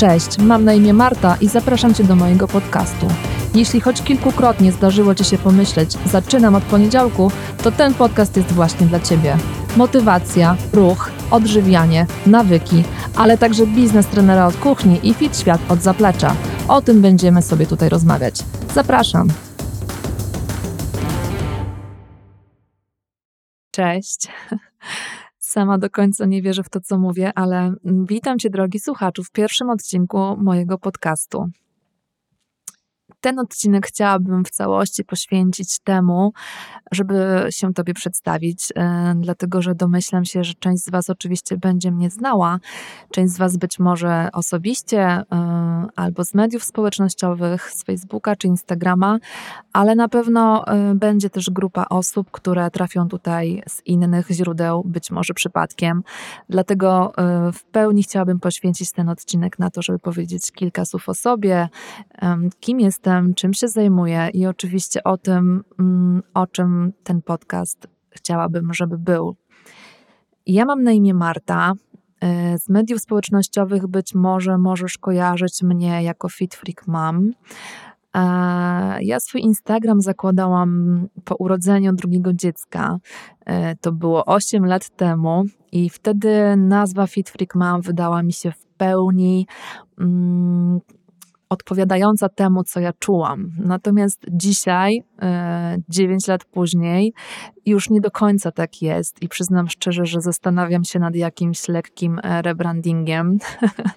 Cześć, mam na imię Marta i zapraszam Cię do mojego podcastu. Jeśli choć kilkukrotnie zdarzyło Ci się pomyśleć, zaczynam od poniedziałku, to ten podcast jest właśnie dla Ciebie. Motywacja, ruch, odżywianie, nawyki, ale także biznes trenera od kuchni i fit świat od zaplecza. O tym będziemy sobie tutaj rozmawiać. Zapraszam. Cześć. Sama do końca nie wierzę w to, co mówię, ale witam Cię, drogi słuchaczu, w pierwszym odcinku mojego podcastu. Ten odcinek chciałabym w całości poświęcić temu, żeby się Tobie przedstawić, e, dlatego że domyślam się, że część z Was oczywiście będzie mnie znała, część z Was być może osobiście e, albo z mediów społecznościowych, z Facebooka czy Instagrama, ale na pewno e, będzie też grupa osób, które trafią tutaj z innych źródeł, być może przypadkiem. Dlatego w pełni chciałabym poświęcić ten odcinek na to, żeby powiedzieć kilka słów o sobie, kim jestem, czym się zajmuję i oczywiście o tym, mm, o czym ten podcast chciałabym, żeby był. Ja mam na imię Marta. Y, z mediów społecznościowych być może możesz kojarzyć mnie jako Fit Freak Mom. Ja swój Instagram zakładałam po urodzeniu drugiego dziecka. Y, to było 8 lat temu i wtedy nazwa Fit Freak wydała mi się w pełni mm, odpowiadająca temu, co ja czułam. Natomiast dzisiaj, e, dziewięć lat później, już nie do końca tak jest i przyznam szczerze, że zastanawiam się nad jakimś lekkim e, rebrandingiem.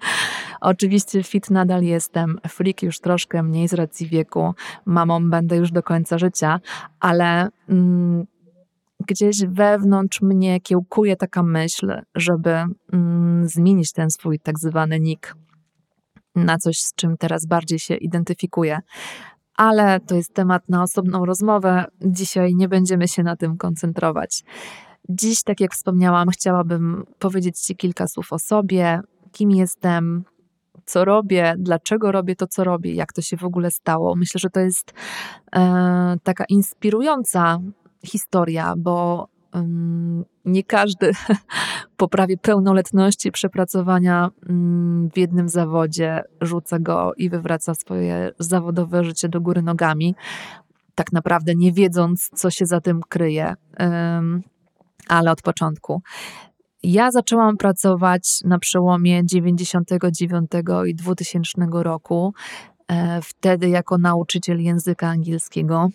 Oczywiście fit nadal jestem, freak już troszkę mniej z racji wieku, mamą będę już do końca życia, ale mm, gdzieś wewnątrz mnie kiełkuje taka myśl, żeby mm, zmienić ten swój tak zwany nick na coś, z czym teraz bardziej się identyfikuję. Ale to jest temat na osobną rozmowę. Dzisiaj nie będziemy się na tym koncentrować. Dziś, tak jak wspomniałam, chciałabym powiedzieć Ci kilka słów o sobie, kim jestem, co robię, dlaczego robię to, co robię, jak to się w ogóle stało. Myślę, że to jest e, taka inspirująca historia, bo nie każdy po prawie pełnoletności przepracowania w jednym zawodzie rzuca go i wywraca swoje zawodowe życie do góry nogami, tak naprawdę nie wiedząc, co się za tym kryje. Ale od początku. Ja zaczęłam pracować na przełomie 99 i 2000 roku, e, wtedy jako nauczyciel języka angielskiego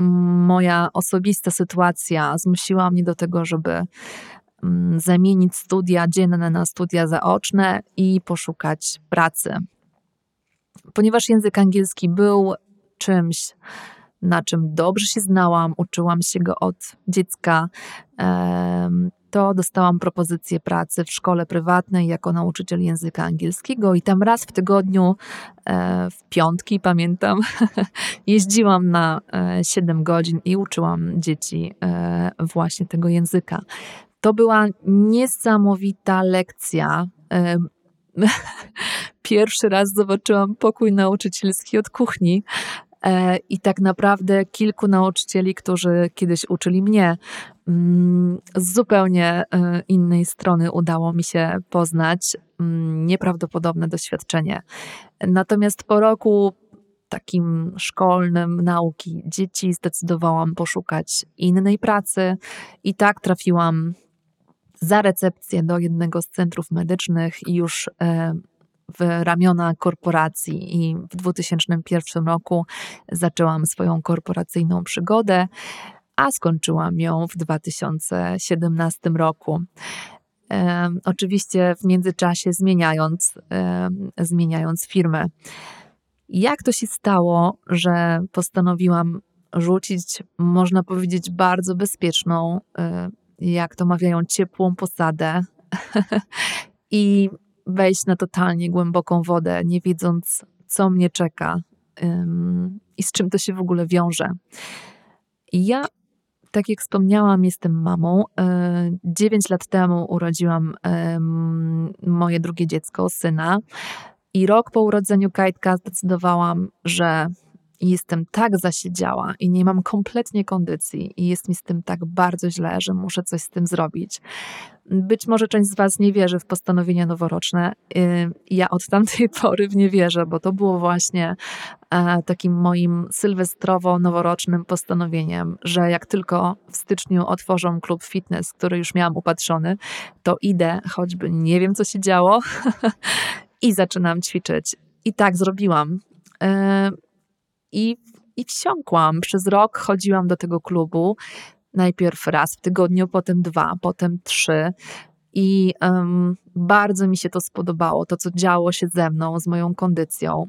moja osobista sytuacja zmusiła mnie do tego, żeby mm, zamienić studia dzienne na studia zaoczne i poszukać pracy. Ponieważ język angielski był czymś, na czym dobrze się znałam, uczyłam się go od dziecka, to dostałam propozycję pracy w szkole prywatnej jako nauczyciel języka angielskiego i tam raz w tygodniu, e, w piątki pamiętam, jeździłam na 7 e, godzin i uczyłam dzieci e, właśnie tego języka. To była niesamowita lekcja. Pierwszy raz zobaczyłam pokój nauczycielski od kuchni. I tak naprawdę kilku nauczycieli, którzy kiedyś uczyli mnie, z zupełnie e, innej strony udało mi się poznać. Mm, nieprawdopodobne doświadczenie. Natomiast po roku takim szkolnym nauki dzieci zdecydowałam poszukać innej pracy i tak trafiłam za recepcję do jednego z centrów medycznych i już e, w ramiona korporacji i w 2001 roku zaczęłam swoją korporacyjną przygodę, a skończyłam ją w 2017 roku. E, oczywiście w międzyczasie zmieniając, e, zmieniając firmę. Jak to się stało, że postanowiłam rzucić, można powiedzieć, bardzo bezpieczną, e, jak to mawiają, ciepłą posadę i wejść na totalnie głęboką wodę, nie wiedząc, co mnie czeka i z czym to się w ogóle wiąże. Ja, tak jak wspomniałam, jestem mamą. Yy, dziewięć lat temu urodziłam moje drugie dziecko, syna. I rok po urodzeniu Kajtka zdecydowałam, że i jestem tak zasiedziała i nie mam kompletnie kondycji i jest mi z tym tak bardzo źle, że muszę coś z tym zrobić. Być może część z Was nie wierzy w postanowienia noworoczne. Y, ja od tamtej pory w nie wierzę, bo to było właśnie e, takim moim sylwestrowo-noworocznym postanowieniem, że jak tylko w styczniu otworzą klub fitness, który już miałam upatrzony, to idę, choćby nie wiem, co się działo, i zaczynam ćwiczyć. I tak zrobiłam. I, I wsiąkłam. Przez rok chodziłam do tego klubu. Najpierw raz w tygodniu, potem dwa, potem trzy. I um, bardzo mi się to spodobało, to co działo się ze mną, z moją kondycją.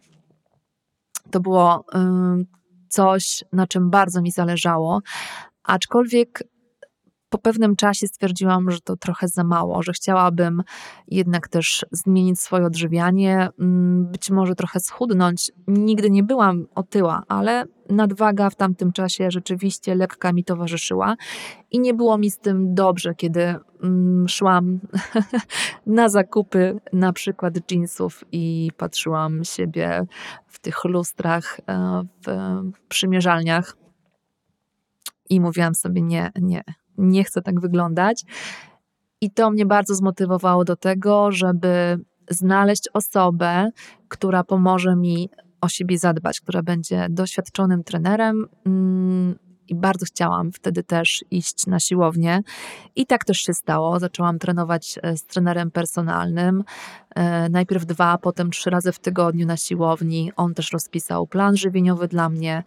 To było um, coś, na czym bardzo mi zależało, aczkolwiek po pewnym czasie stwierdziłam, że to trochę za mało, że chciałabym jednak też zmienić swoje odżywianie, mm, być może trochę schudnąć. Nigdy nie byłam otyła, ale nadwaga w tamtym czasie rzeczywiście lekka mi towarzyszyła i nie było mi z tym dobrze, kiedy mm, szłam na zakupy na przykład jeansów i patrzyłam siebie w tych lustrach, e, w przymierzalniach i mówiłam sobie nie, nie, nie chcę tak wyglądać. I to mnie bardzo zmotywowało do tego, żeby znaleźć osobę, która pomoże mi o siebie zadbać, która będzie doświadczonym trenerem. Mm, I bardzo chciałam wtedy też iść na siłownię. I tak też się stało. Zaczęłam trenować e, z trenerem personalnym. E, najpierw dwa, potem trzy razy w tygodniu na siłowni. On też rozpisał plan żywieniowy dla mnie.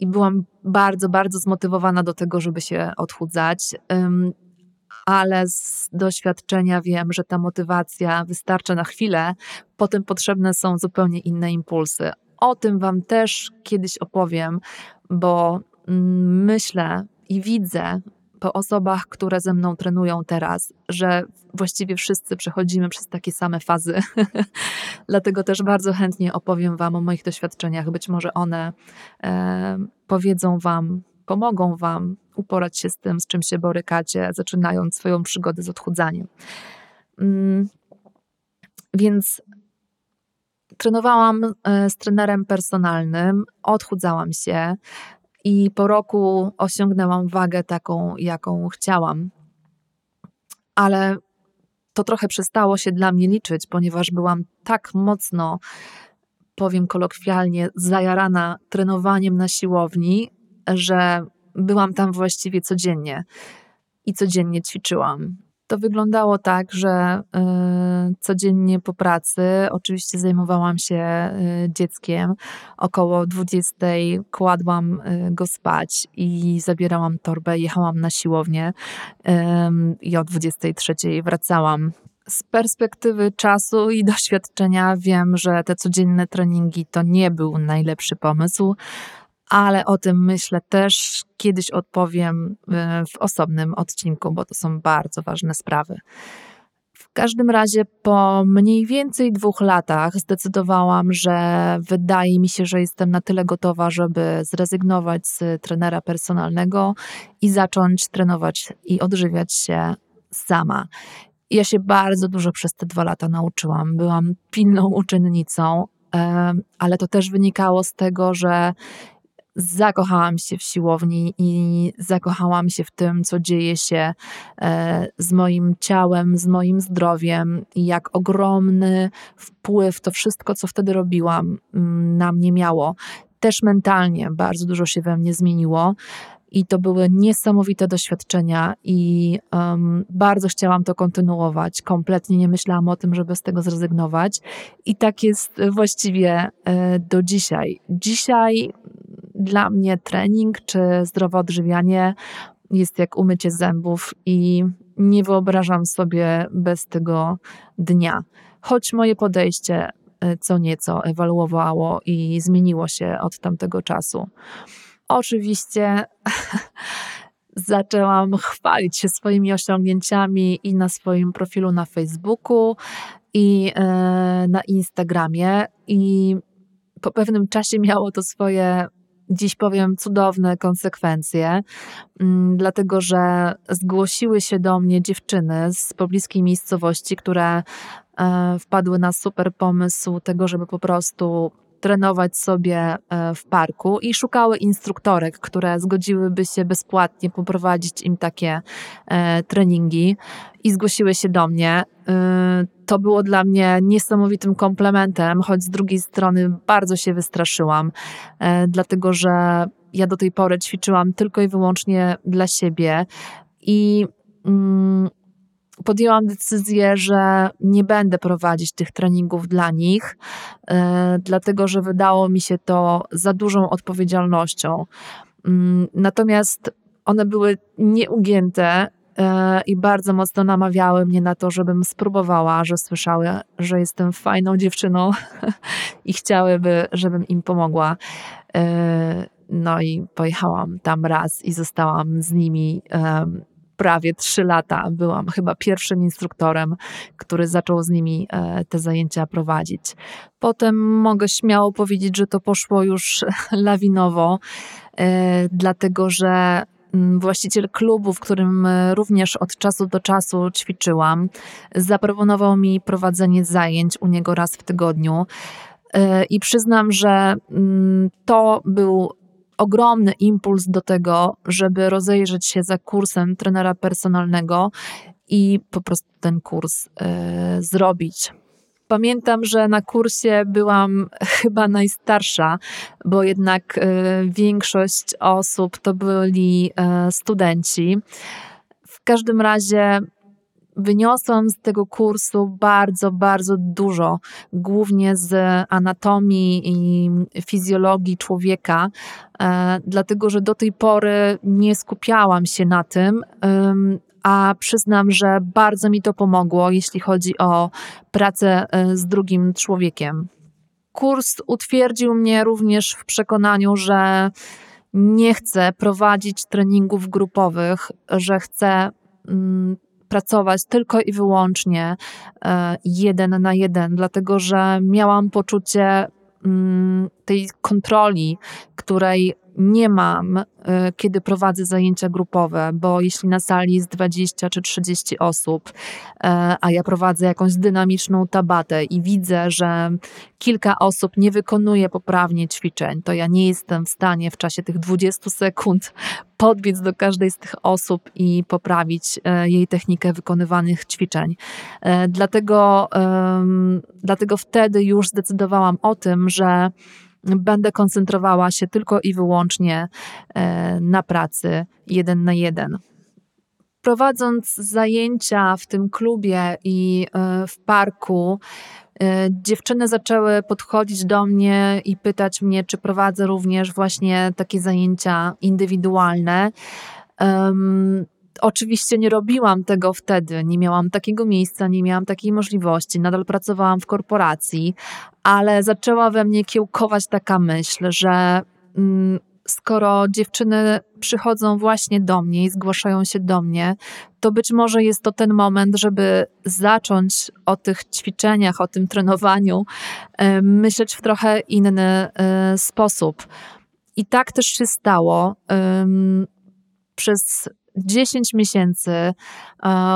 I byłam bardzo, bardzo zmotywowana do tego, żeby się odchudzać. Ale z doświadczenia wiem, że ta motywacja wystarcza na chwilę, potem potrzebne są zupełnie inne impulsy. O tym Wam też kiedyś opowiem, bo mm, myślę i widzę po osobach, które ze mną trenują teraz, że właściwie wszyscy przechodzimy przez takie same fazy. Dlatego też bardzo chętnie opowiem Wam o moich doświadczeniach. Być może one e, powiedzą Wam, pomogą Wam uporać się z tym, z czym się borykacie, zaczynając swoją przygodę z odchudzaniem. Mm, więc trenowałam e, z trenerem personalnym, odchudzałam się, i po roku osiągnęłam wagę taką, jaką chciałam. Ale to trochę przestało się dla mnie liczyć, ponieważ byłam tak mocno, powiem kolokwialnie, zajarana trenowaniem na siłowni, że byłam tam właściwie codziennie i codziennie ćwiczyłam. To wyglądało tak, że y, codziennie po pracy oczywiście zajmowałam się y, dzieckiem. Około 20 kładłam y, go spać i zabierałam torbę, jechałam na siłownię i o 23 wracałam. Z perspektywy czasu i doświadczenia wiem, że te codzienne treningi to nie był najlepszy pomysł, ale o tym myślę też kiedyś odpowiem e, w osobnym odcinku, bo to są bardzo ważne sprawy. W każdym razie po mniej więcej dwóch latach zdecydowałam, że wydaje mi się, że jestem na tyle gotowa, żeby zrezygnować z trenera personalnego i zacząć trenować i odżywiać się sama. Ja się bardzo dużo przez te dwa lata nauczyłam. Byłam pilną uczennicą, ale to też wynikało z tego, że zakochałam się w siłowni i zakochałam się w tym, co dzieje się e, z moim ciałem, z moim zdrowiem i jak ogromny wpływ to wszystko, co wtedy robiłam, mm, na mnie miało. Też mentalnie bardzo dużo się we mnie zmieniło. I to były niesamowite doświadczenia, i um, bardzo chciałam to kontynuować. Kompletnie nie myślałam o tym, żeby z tego zrezygnować. I tak jest właściwie e, do dzisiaj. Dzisiaj dla mnie trening czy zdrowe odżywianie jest jak umycie zębów i nie wyobrażam sobie bez tego dnia. Choć moje podejście e, co nieco ewaluowało i zmieniło się od tamtego czasu. Oczywiście zaczęłam chwalić się swoimi osiągnięciami i na swoim profilu na Facebooku, i e, na Instagramie. I po pewnym czasie miało to swoje dziś powiem, cudowne konsekwencje, mm, dlatego że zgłosiły się do mnie dziewczyny z pobliskiej miejscowości, które e, wpadły na super pomysł tego, żeby po prostu trenować sobie e, w parku i szukały instruktorek, które zgodziłyby się bezpłatnie poprowadzić im takie e, treningi i zgłosiły się do mnie. To było dla mnie niesamowitym komplementem, choć z drugiej strony bardzo się wystraszyłam, dlatego że ja do tej pory ćwiczyłam tylko i wyłącznie dla siebie i mm, podjęłam decyzję, że nie będę prowadzić tych treningów dla nich, e, dlatego że wydało mi się to za dużą odpowiedzialnością. Mm, natomiast one były nieugięte e, i bardzo mocno namawiały mnie na to, żebym spróbowała, że słyszały, że jestem fajną dziewczyną i chciałyby, żebym im pomogła. E, no i pojechałam tam raz i zostałam z nimi prawie trzy lata. Byłam chyba pierwszym instruktorem, który zaczął z nimi e, te zajęcia prowadzić. Potem mogę śmiało powiedzieć, że to poszło już lawinowo, e, dlatego że mm, właściciel klubu, w którym e, również od czasu do czasu ćwiczyłam, zaproponował mi prowadzenie zajęć u niego raz w tygodniu. I przyznam, że mm, to był ogromny impuls do tego, żeby rozejrzeć się za kursem trenera personalnego i po prostu ten kurs y, zrobić. Pamiętam, że na kursie byłam chyba najstarsza, bo jednak y, większość osób to byli y, studenci. W każdym razie wyniosłam z tego kursu bardzo, bardzo dużo, głównie z anatomii i fizjologii człowieka, e, dlatego że do tej pory nie skupiałam się na tym, a przyznam, że bardzo mi to pomogło, jeśli chodzi o pracę e, z drugim człowiekiem. Kurs utwierdził mnie również w przekonaniu, że nie chcę prowadzić treningów grupowych, że chcę mm, pracować tylko i wyłącznie e, jeden na jeden, dlatego że miałam poczucie mm, tej kontroli, której nie mam, y, kiedy prowadzę zajęcia grupowe, bo jeśli na sali jest 20 czy 30 osób, y, a ja prowadzę jakąś dynamiczną tabatę i widzę, że kilka osób nie wykonuje poprawnie ćwiczeń, to ja nie jestem w stanie w czasie tych 20 sekund podbiec do każdej z tych osób i poprawić y, jej technikę wykonywanych ćwiczeń. Dlatego, dlatego wtedy już zdecydowałam o tym, że będę koncentrowała się tylko i wyłącznie e, na pracy jeden na jeden. Prowadząc zajęcia w tym klubie i e, w parku, e, dziewczyny zaczęły podchodzić do mnie i pytać mnie, czy prowadzę również właśnie takie zajęcia indywidualne. Oczywiście nie robiłam tego wtedy, nie miałam takiego miejsca, nie miałam takiej możliwości, nadal pracowałam w korporacji, ale zaczęła we mnie kiełkować taka myśl, że mm, skoro dziewczyny przychodzą właśnie do mnie i zgłaszają się do mnie, to być może jest to ten moment, żeby zacząć o tych ćwiczeniach, o tym trenowaniu e, myśleć w trochę inny e, sposób. I tak też się stało. Przez 10 miesięcy e,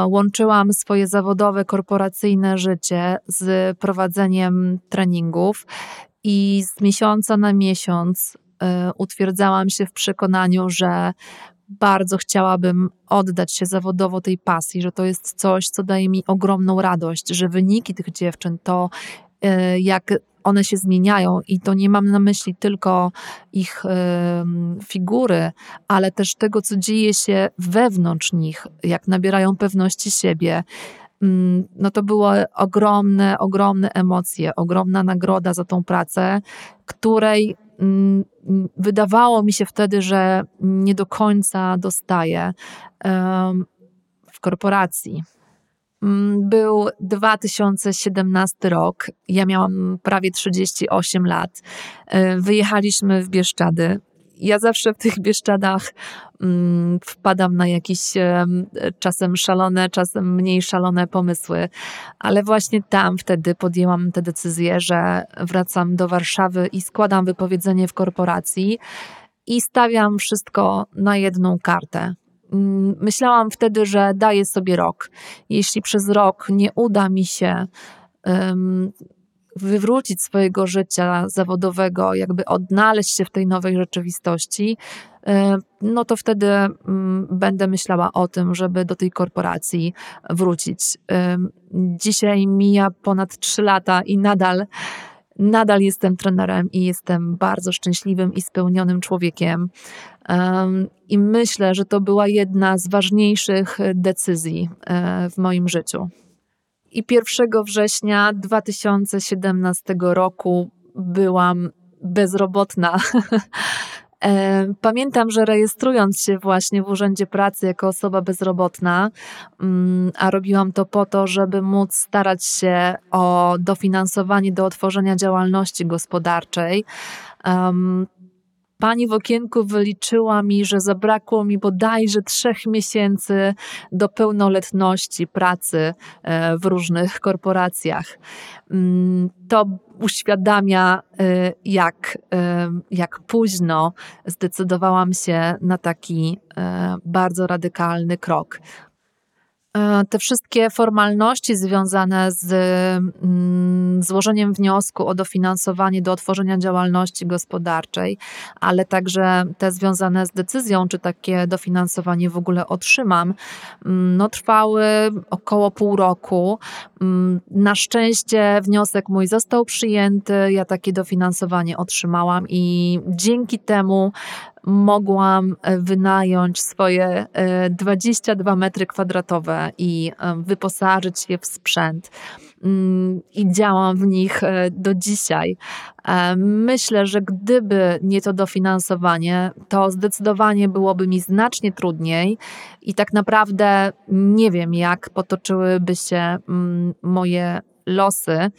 łączyłam swoje zawodowe, korporacyjne życie z prowadzeniem treningów i z miesiąca na miesiąc e, utwierdzałam się w przekonaniu, że bardzo chciałabym oddać się zawodowo tej pasji, że to jest coś, co daje mi ogromną radość, że wyniki tych dziewczyn, to e, jak one się zmieniają i to nie mam na myśli tylko ich figury, ale też tego, co dzieje się wewnątrz nich, jak nabierają pewności siebie. Mm, no to były ogromne, ogromne emocje, ogromna nagroda za tą pracę, której mm, wydawało mi się wtedy, że nie do końca dostaję w korporacji. Mm, był 2017 rok. Ja miałam prawie 38 lat. E, wyjechaliśmy w Bieszczady. Ja zawsze w tych Bieszczadach mm, wpadam na jakieś czasem szalone, czasem mniej szalone pomysły, ale właśnie tam wtedy podjęłam tę decyzję, że wracam do Warszawy i składam wypowiedzenie w korporacji i stawiam wszystko na jedną kartę myślałam wtedy, że daję sobie rok. Jeśli przez rok nie uda mi się um, wywrócić swojego życia zawodowego, jakby odnaleźć się w tej nowej rzeczywistości, e, no to wtedy mm, będę myślała o tym, żeby do tej korporacji wrócić. Dzisiaj mija ponad 3 lata i nadal nadal jestem trenerem i jestem bardzo szczęśliwym i spełnionym człowiekiem. I myślę, że to była jedna z ważniejszych decyzji e, w moim życiu. I 1 września 2017 roku byłam bezrobotna. E, pamiętam, że rejestrując się właśnie w Urzędzie Pracy jako osoba bezrobotna, mm, a robiłam to po to, żeby móc starać się o dofinansowanie do otworzenia działalności gospodarczej, Pani w okienku wyliczyła mi, że zabrakło mi bodajże trzech miesięcy do pełnoletności pracy e, w różnych korporacjach. Mm, to uświadamia, e, jak, e, jak późno zdecydowałam się na taki bardzo radykalny krok. E, te wszystkie formalności związane z mm, złożeniem wniosku o dofinansowanie do otworzenia działalności gospodarczej, ale także te związane z decyzją, czy takie dofinansowanie w ogóle otrzymam, mm, no, trwały około pół roku. Mm, na szczęście wniosek mój został przyjęty, ja takie dofinansowanie otrzymałam i dzięki temu mogłam e, wynająć swoje 22 e, metry kwadratowe i e, wyposażyć je w sprzęt. Mm, I działam w nich do dzisiaj. Myślę, że gdyby nie to dofinansowanie, to zdecydowanie byłoby mi znacznie trudniej i tak naprawdę nie wiem, jak potoczyłyby się mm, moje losy.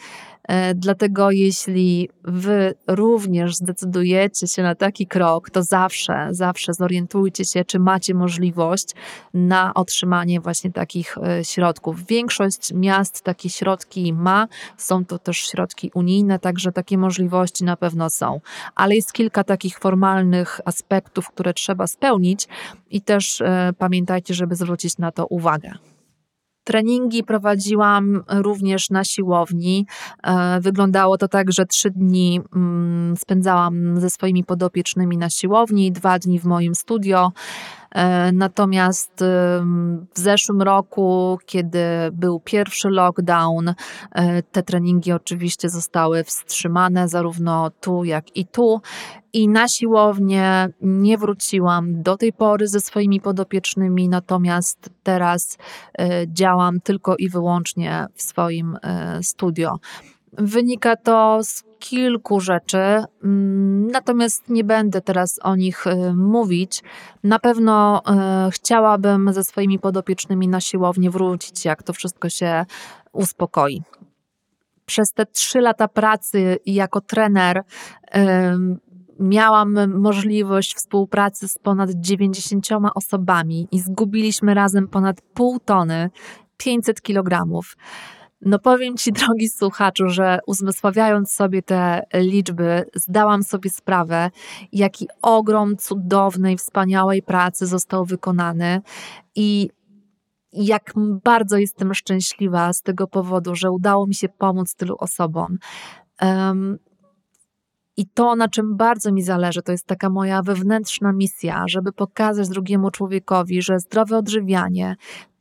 E, dlatego jeśli wy również zdecydujecie się na taki krok, to zawsze, zawsze zorientujcie się, czy macie możliwość na otrzymanie właśnie takich e, środków. Większość miast takie środki ma, są to też środki unijne, także takie możliwości na pewno są. Ale jest kilka takich formalnych aspektów, które trzeba spełnić i też e, pamiętajcie, żeby zwrócić na to uwagę. Treningi prowadziłam również na siłowni. E, wyglądało to tak, że trzy dni mm, spędzałam ze swoimi podopiecznymi na siłowni, dwa dni w moim studio. E, natomiast w zeszłym roku, kiedy był pierwszy lockdown, e, te treningi oczywiście zostały wstrzymane, zarówno tu, jak i tu. I na siłownię nie wróciłam do tej pory ze swoimi podopiecznymi, natomiast teraz e, działam tylko i wyłącznie w swoim studio. Wynika to z kilku rzeczy, mm, natomiast nie będę teraz o nich y, mówić. Na pewno y, chciałabym ze swoimi podopiecznymi na siłownię wrócić, jak to wszystko się uspokoi. Przez te trzy lata pracy jako trener miałam możliwość współpracy z ponad 90 osobami i zgubiliśmy razem ponad pół tony, 500 kilogramów. No powiem Ci, drogi słuchaczu, że uzmysławiając sobie te liczby, zdałam sobie sprawę, jaki ogrom cudownej, wspaniałej pracy został wykonany i jak bardzo jestem szczęśliwa z tego powodu, że udało mi się pomóc tylu osobom. Um, i to, na czym bardzo mi zależy, to jest taka moja wewnętrzna misja, żeby pokazać drugiemu człowiekowi, że zdrowe odżywianie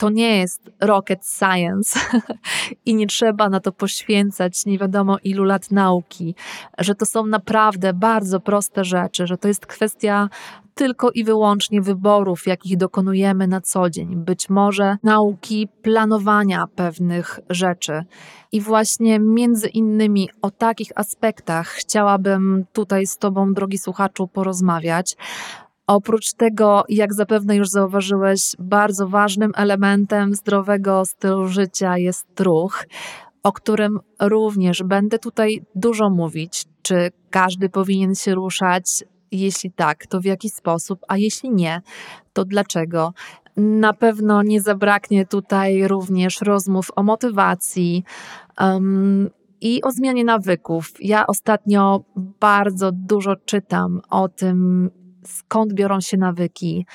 to nie jest rocket science i nie trzeba na to poświęcać nie wiadomo ilu lat nauki, że to są naprawdę bardzo proste rzeczy, że to jest kwestia tylko i wyłącznie wyborów, jakich dokonujemy na co dzień, być może nauki planowania pewnych rzeczy. I właśnie między innymi o takich aspektach chciałabym tutaj z Tobą, drogi słuchaczu, porozmawiać. Oprócz tego, jak zapewne już zauważyłeś, bardzo ważnym elementem zdrowego stylu życia jest ruch, o którym również będę tutaj dużo mówić. Czy każdy powinien się ruszać? Jeśli tak, to w jaki sposób, a jeśli nie, to dlaczego? Na pewno nie zabraknie tutaj również rozmów o motywacji. Um, i o zmianie nawyków. Ja ostatnio bardzo dużo czytam o tym, skąd biorą się nawyki,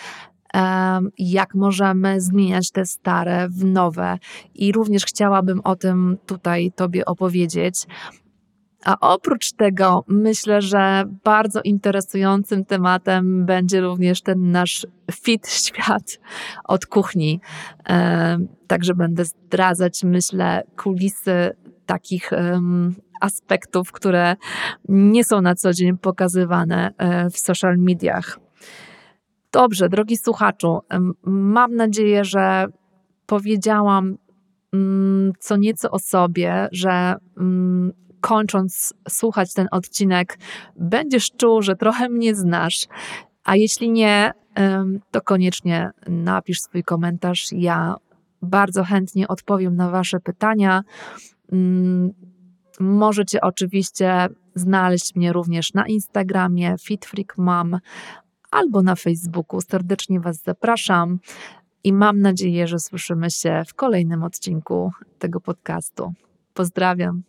jak możemy zmieniać te stare w nowe. I również chciałabym o tym tutaj Tobie opowiedzieć. A oprócz tego myślę, że bardzo interesującym tematem będzie również ten nasz fit świat od kuchni. Także będę zdradzać, myślę, kulisy takich aspektów, które nie są na co dzień pokazywane e, w social mediach. Dobrze, drogi słuchaczu, mam nadzieję, że powiedziałam mm, co nieco o sobie, że mm, kończąc słuchać ten odcinek, będziesz czuł, że trochę mnie znasz. A jeśli nie, to koniecznie napisz swój komentarz. Ja bardzo chętnie odpowiem na Wasze pytania. Możecie oczywiście znaleźć mnie również na Instagramie FitFreakMam albo na Facebooku. Serdecznie Was zapraszam i mam nadzieję, że słyszymy się w kolejnym odcinku tego podcastu. Pozdrawiam.